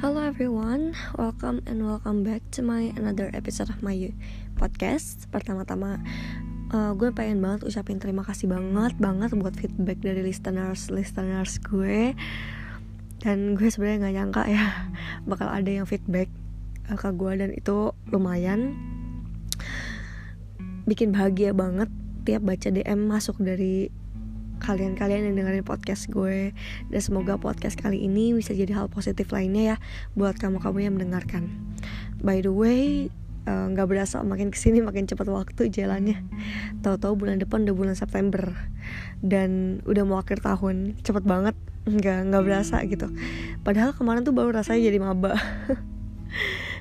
Hello everyone, welcome and welcome back to my another episode of my podcast. Pertama-tama, uh, gue pengen banget ucapin terima kasih banget banget buat feedback dari listeners listeners gue. Dan gue sebenarnya nggak nyangka ya bakal ada yang feedback uh, ke gue dan itu lumayan bikin bahagia banget tiap baca DM masuk dari kalian-kalian yang dengerin podcast gue. Dan semoga podcast kali ini bisa jadi hal positif lainnya ya buat kamu-kamu yang mendengarkan. By the way eh, nggak uh, berasa makin ke sini makin cepat waktu jalannya. Tahu-tahu bulan depan udah bulan September. Dan udah mau akhir tahun. Cepet banget. Nggak nggak berasa gitu. Padahal kemarin tuh baru rasanya jadi maba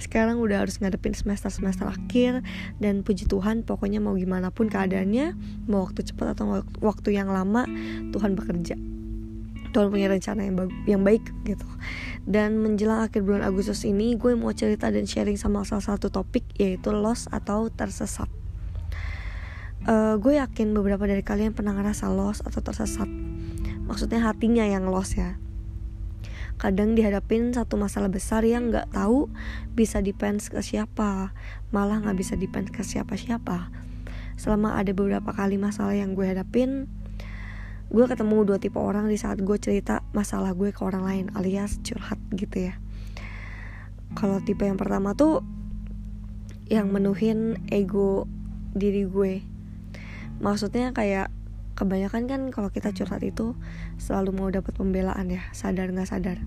sekarang udah harus ngadepin semester-semester akhir dan puji Tuhan pokoknya mau gimana pun keadaannya mau waktu cepat atau waktu yang lama Tuhan bekerja. Tuhan punya rencana yang, yang baik gitu. Dan menjelang akhir bulan Agustus ini gue mau cerita dan sharing sama salah satu topik yaitu loss atau tersesat. Uh, gue yakin beberapa dari kalian pernah ngerasa loss atau tersesat. Maksudnya hatinya yang loss ya kadang dihadapin satu masalah besar yang nggak tahu bisa depends ke siapa malah nggak bisa depends ke siapa-siapa. Selama ada beberapa kali masalah yang gue hadapin gue ketemu dua tipe orang di saat gue cerita masalah gue ke orang lain alias curhat gitu ya. Kalau tipe yang pertama tuh yang menuhin ego diri gue. Maksudnya kayak kebanyakan kan kalau kita curhat itu selalu mau dapat pembelaan ya sadar nggak sadar.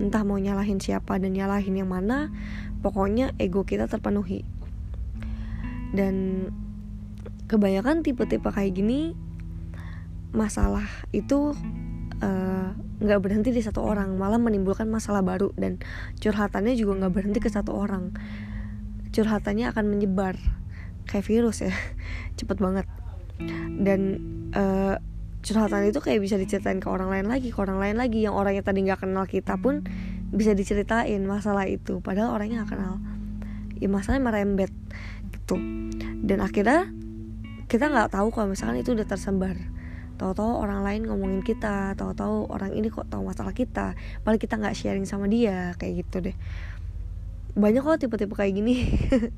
Entah mau nyalahin siapa dan nyalahin yang mana pokoknya ego kita terpenuhi. Dan kebanyakan tipe-tipe kayak gini masalah itu eh, nggak uh, berhenti di satu orang malah menimbulkan masalah baru dan curhatannya juga nggak berhenti ke satu orang. Curhatannya akan menyebar kayak virus ya cepet banget dan uh, curhatan itu kayak bisa diceritain ke orang lain lagi ke orang lain lagi. Yang orangnya tadi nggak kenal kita pun bisa diceritain masalah itu. Padahal orangnya nggak kenal ya masalahnya merembet gitu. Dan akhirnya kita nggak tahu kalau misalkan itu udah tersebar. Tahu-tahu orang lain ngomongin kita tahu-tahu orang ini kok tahu masalah kita malah kita nggak sharing sama dia kayak gitu deh. Banyak kok tipe-tipe kayak gini.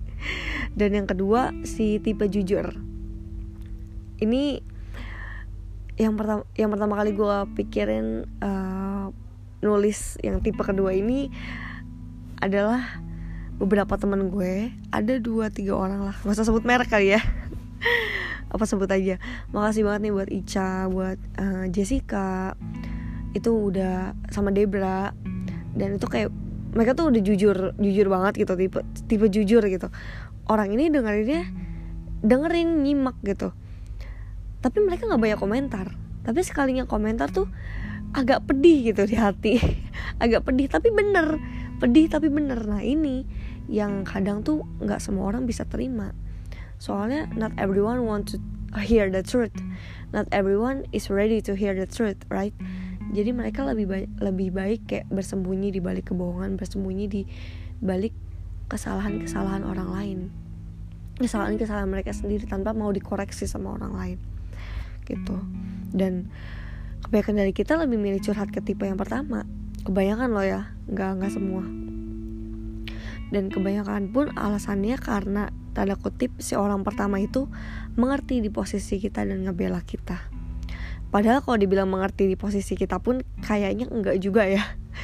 Dan yang kedua si tipe jujur ini yang pertama yang pertama kali gue pikirin uh, nulis yang tipe kedua ini adalah beberapa teman gue. Ada dua tiga orang lah. Gak usah sebut merek kali ya. Apa sebut aja. Makasih banget nih buat Ica buat uh, Jessica. Itu udah sama Debra. Dan itu kayak mereka tuh udah jujur jujur banget gitu. Tipe tipe jujur gitu. Orang ini dengerinnya dengerin nyimak gitu tapi mereka nggak banyak komentar. Tapi sekalinya komentar tuh agak pedih gitu di hati. Agak pedih tapi bener. Pedih tapi bener. Nah ini yang kadang tuh nggak semua orang bisa terima. Soalnya not everyone want to hear the truth. Not everyone is ready to hear the truth right? Jadi mereka lebih baik lebih baik kayak bersembunyi di balik kebohongan bersembunyi di balik kesalahan-kesalahan orang lain. Kesalahan-kesalahan mereka sendiri tanpa mau dikoreksi sama orang lain gitu. Dan kebanyakan dari kita lebih milih curhat ke tipe yang pertama. Kebanyakan loh ya nggak nggak semua. Dan kebanyakan pun alasannya karena tanda kutip si orang pertama itu mengerti di posisi kita dan ngebela kita. Padahal kalau dibilang mengerti di posisi kita pun kayaknya enggak juga ya.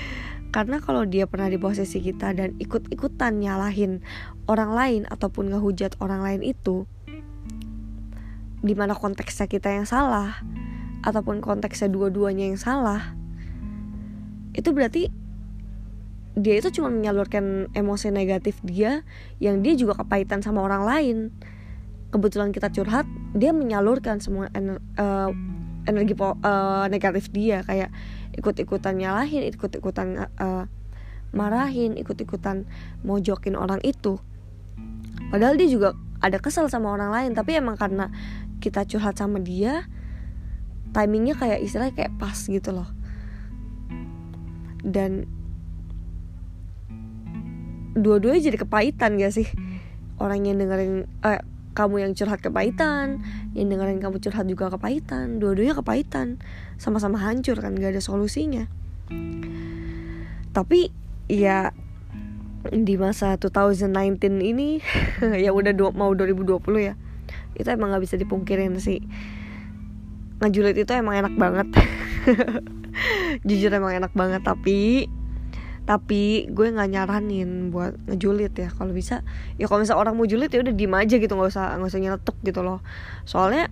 Karena kalau dia pernah di posisi kita dan ikut-ikutan nyalahin orang lain ataupun ngehujat orang lain itu di mana konteksnya kita yang salah ataupun konteksnya dua-duanya yang salah itu berarti dia itu cuma menyalurkan emosi negatif dia yang dia juga kepahitan sama orang lain. Kebetulan kita curhat dia menyalurkan semua ener, uh, energi uh, negatif dia kayak ikut-ikutan nyalahin ikut-ikutan uh, marahin ikut-ikutan mojokin orang itu. Padahal dia juga ada kesel sama orang lain tapi emang karena kita curhat sama dia timingnya kayak istilahnya kayak pas gitu loh. Dan dua-duanya jadi kepahitan gak sih? Orang yang dengerin eh, kamu yang curhat kepahitan yang dengerin kamu curhat juga kepahitan dua-duanya kepahitan. Sama-sama hancur kan gak ada solusinya. Tapi ya di masa 2019 ini ya udah mau 2020 ya itu emang nggak bisa dipungkirin sih. Ngejulit itu emang enak banget. Jujur emang enak banget tapi tapi gue nggak nyaranin buat ngejulit ya. Kalau bisa ya kalau misal orang mau julit ya udah diem aja gitu nggak usah nggak usah nyeletuk gitu loh. Soalnya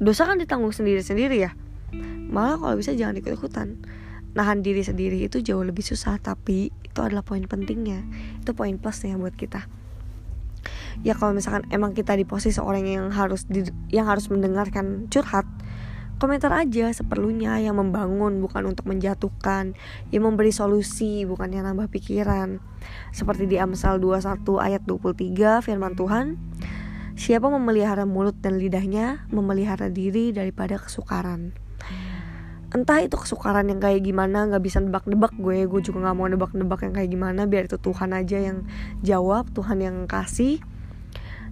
dosa kan ditanggung sendiri sendiri ya. Malah kalau bisa jangan ikut ikutan nahan diri sendiri itu jauh lebih susah tapi itu adalah poin pentingnya. Itu poin plusnya buat kita ya kalau misalkan emang kita di posisi orang yang harus di, yang harus mendengarkan curhat komentar aja seperlunya yang membangun bukan untuk menjatuhkan yang memberi solusi bukan yang nambah pikiran. Seperti di Amsal 21 ayat 23 firman Tuhan Siapa memelihara mulut dan lidahnya memelihara diri daripada kesukaran. Entah itu kesukaran yang kayak gimana nggak bisa nebak-nebak gue gue juga nggak mau nebak-nebak yang kayak gimana biar itu Tuhan aja yang jawab Tuhan yang kasih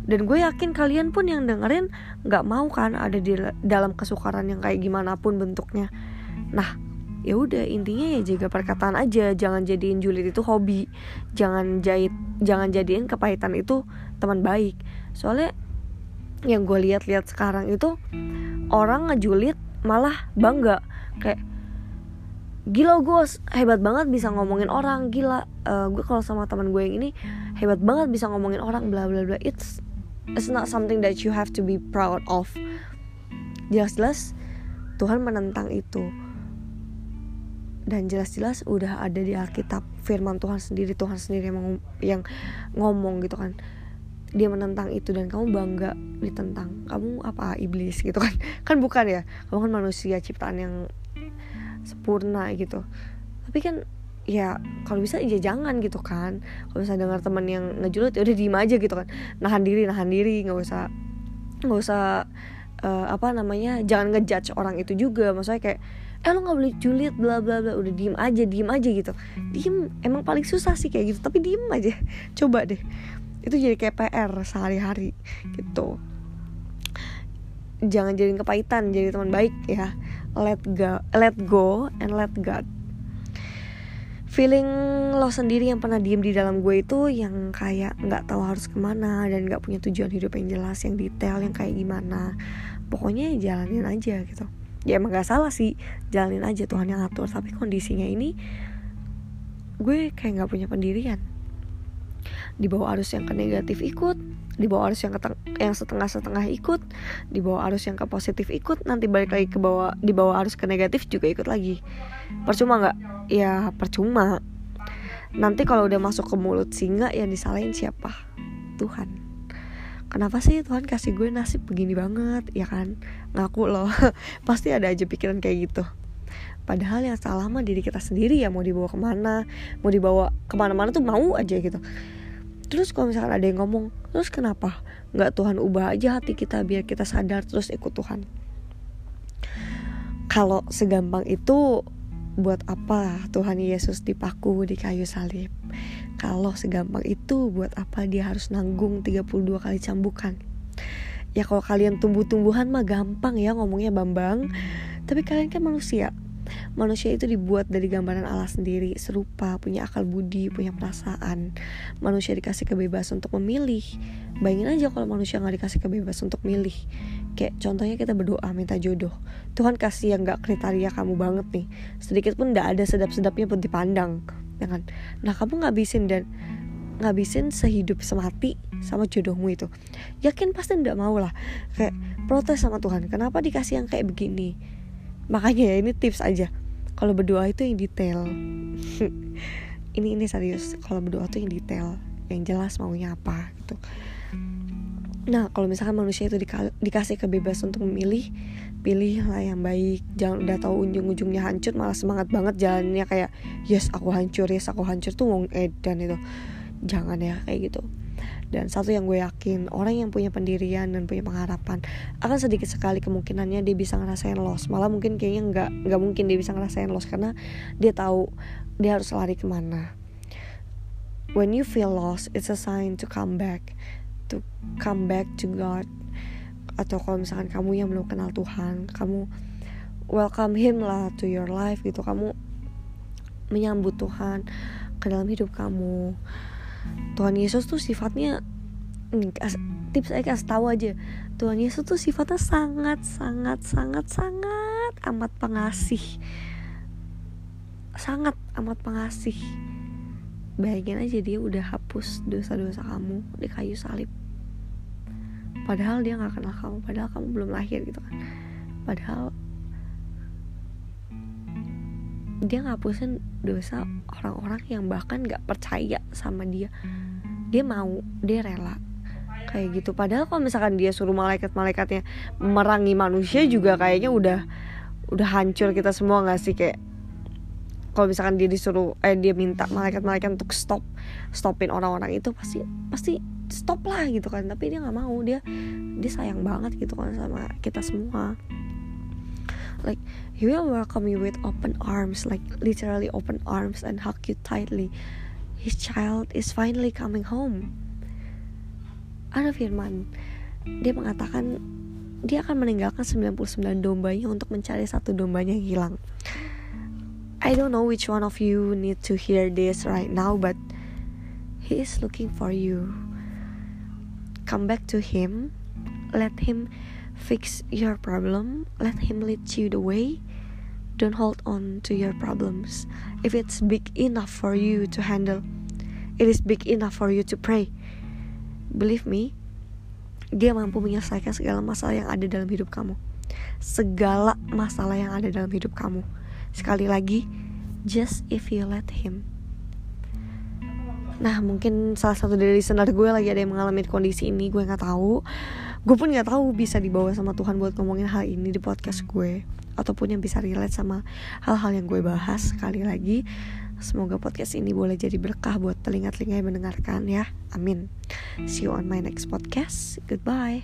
dan gue yakin kalian pun yang dengerin nggak mau kan ada di dalam kesukaran yang kayak gimana pun bentuknya. Nah ya udah intinya ya jaga perkataan aja. Jangan jadiin julid itu hobi. Jangan jahit jangan jadiin kepahitan itu teman baik. Soalnya yang gue lihat-lihat sekarang itu orang ngejulit malah bangga. Kayak gila gue hebat banget bisa ngomongin orang. Gila uh, gue kalau sama teman gue yang ini hebat banget bisa ngomongin orang. Bla bla bla. It's it's not something that you have to be proud of. Jelas-jelas Tuhan menentang itu. Dan jelas-jelas udah ada di Alkitab firman Tuhan sendiri Tuhan sendiri yang, yang ngomong gitu kan. Dia menentang itu dan kamu bangga ditentang. Kamu apa iblis gitu kan? Kan bukan ya? Kamu kan manusia ciptaan yang sempurna gitu. Tapi kan ya kalau bisa ya jangan gitu kan. Kalau bisa dengar teman yang ngejulit ya udah diem aja gitu kan. Nahan diri nahan diri nggak usah nggak usah uh, apa namanya jangan ngejudge orang itu juga. Maksudnya kayak eh lo nggak boleh julid bla bla bla. Udah diem aja diem aja gitu. Diem emang paling susah sih kayak gitu tapi diem aja. Coba deh. Itu jadi kayak PR sehari-hari gitu. Jangan jadi kepahitan jadi teman baik ya. Let go let go and let God feeling lo sendiri yang pernah diem di dalam gue itu yang kayak nggak tahu harus ke mana dan nggak punya tujuan hidup yang jelas yang detail yang kayak gimana. Pokoknya jalanin aja gitu. Ya emang gak salah sih jalanin aja Tuhan yang atur tapi kondisinya ini gue kayak nggak punya pendirian. Di bawah arus yang ke negatif ikut di bawah arus yang ke yang setengah-setengah ikut di bawah arus yang ke positif ikut nanti balik lagi ke bawah di bawah arus ke negatif juga ikut lagi. Percuma nggak? Ya percuma. Nanti kalau udah masuk ke mulut singa yang disalahin siapa? Tuhan. Kenapa sih Tuhan kasih gue nasib begini banget ya kan? Ngaku loh. Pasti ada aja pikiran kayak gitu. Padahal yang salah mah diri kita sendiri ya mau dibawa ke mana mau dibawa ke mana-mana tuh mau aja gitu terus kalau misalkan ada yang ngomong terus kenapa nggak Tuhan ubah aja hati kita biar kita sadar terus ikut Tuhan? Kalau segampang itu buat apa Tuhan Yesus dipaku di kayu salib? Kalau segampang itu buat apa dia harus nanggung 32 kali cambukan? Ya kalau kalian tumbuh-tumbuhan mah gampang ya ngomongnya Bambang. Tapi kalian kan manusia manusia itu dibuat dari gambaran Allah sendiri serupa punya akal budi punya perasaan. Manusia dikasih kebebasan untuk memilih. Bayangin aja kalau manusia nggak dikasih kebebasan untuk milih. Kayak contohnya kita berdoa minta jodoh. Tuhan kasih yang nggak kriteria kamu banget nih. Sedikit pun nggak ada sedap-sedapnya pun dipandang. Ya kan? Nah kamu ngabisin dan ngabisin sehidup semati sama jodohmu itu yakin pasti nggak mau lah kayak protes sama Tuhan kenapa dikasih yang kayak begini makanya ya ini tips aja. Kalau berdoa itu yang detail. Ini ini serius. Kalau berdoa tuh yang detail. Yang jelas maunya apa gitu. Nah kalau misalkan manusia itu dikasih kebebasan untuk memilih pilih lah yang baik. Jangan udah tahu ujung-ujungnya hancur malah semangat banget jalannya kayak yes aku hancur yes aku hancur. Tuh wong edan itu. Jangan ya kayak gitu dan satu yang gue yakin orang yang punya pendirian dan punya pengharapan akan sedikit sekali kemungkinannya dia bisa ngerasain loss. Malah mungkin kayaknya nggak nggak mungkin dia bisa ngerasain loss karena dia tahu dia harus lari ke mana. When you feel lost it's a sign to come back to come back to God. Atau kalau misalkan kamu yang belum kenal Tuhan kamu welcome Him lah to your life gitu. Kamu menyambut Tuhan ke dalam hidup kamu Tuhan Yesus tuh sifatnya tips saya kasih tahu aja. Tuhan Yesus tuh sifatnya sangat sangat sangat sangat amat pengasih. Sangat amat pengasih. Bayangin aja dia udah hapus dosa-dosa kamu di kayu salib. Padahal dia nggak kenal kamu padahal kamu belum lahir gitu kan. Padahal dia ngapusin dosa orang-orang yang bahkan nggak percaya sama dia. Dia mau dia rela. Kayak gitu. Padahal kalau misalkan dia suruh malaikat-malaikatnya merangi manusia juga kayaknya udah udah hancur kita semua nggak sih? Kayak kalau misalkan dia disuruh eh dia minta malaikat-malaikat untuk stop stopin orang-orang itu pasti pasti stop lah gitu kan. Tapi dia nggak mau. Dia dia sayang banget gitu kan sama kita semua like he will welcome you with open arms like literally open arms and hug you tightly. His child is finally coming home. Ada firman dia mengatakan dia akan meninggalkan 99 dombanya untuk mencari satu dombanya yang hilang. I don't know which one of you need to hear this right now, but He is looking for you. Come back to Him, let Him fix your problem, let Him lead you the way. Don't hold on to your problems. If it's big enough for you to handle, it is big enough for you to pray. Believe me, Dia mampu menyelesaikan segala masalah yang ada dalam hidup kamu. Segala masalah yang ada dalam hidup kamu Sekali lagi, just if you let him. Nah mungkin salah satu dari listener gue lagi ada yang mengalami kondisi ini gue nggak tahu. Gue pun nggak tahu bisa dibawa sama Tuhan buat ngomongin hal ini di podcast gue ataupun yang bisa relate sama hal-hal yang gue bahas. Sekali lagi semoga podcast ini boleh jadi berkah buat telinga-telinga yang mendengarkan ya. Amin. See you on my next podcast. Goodbye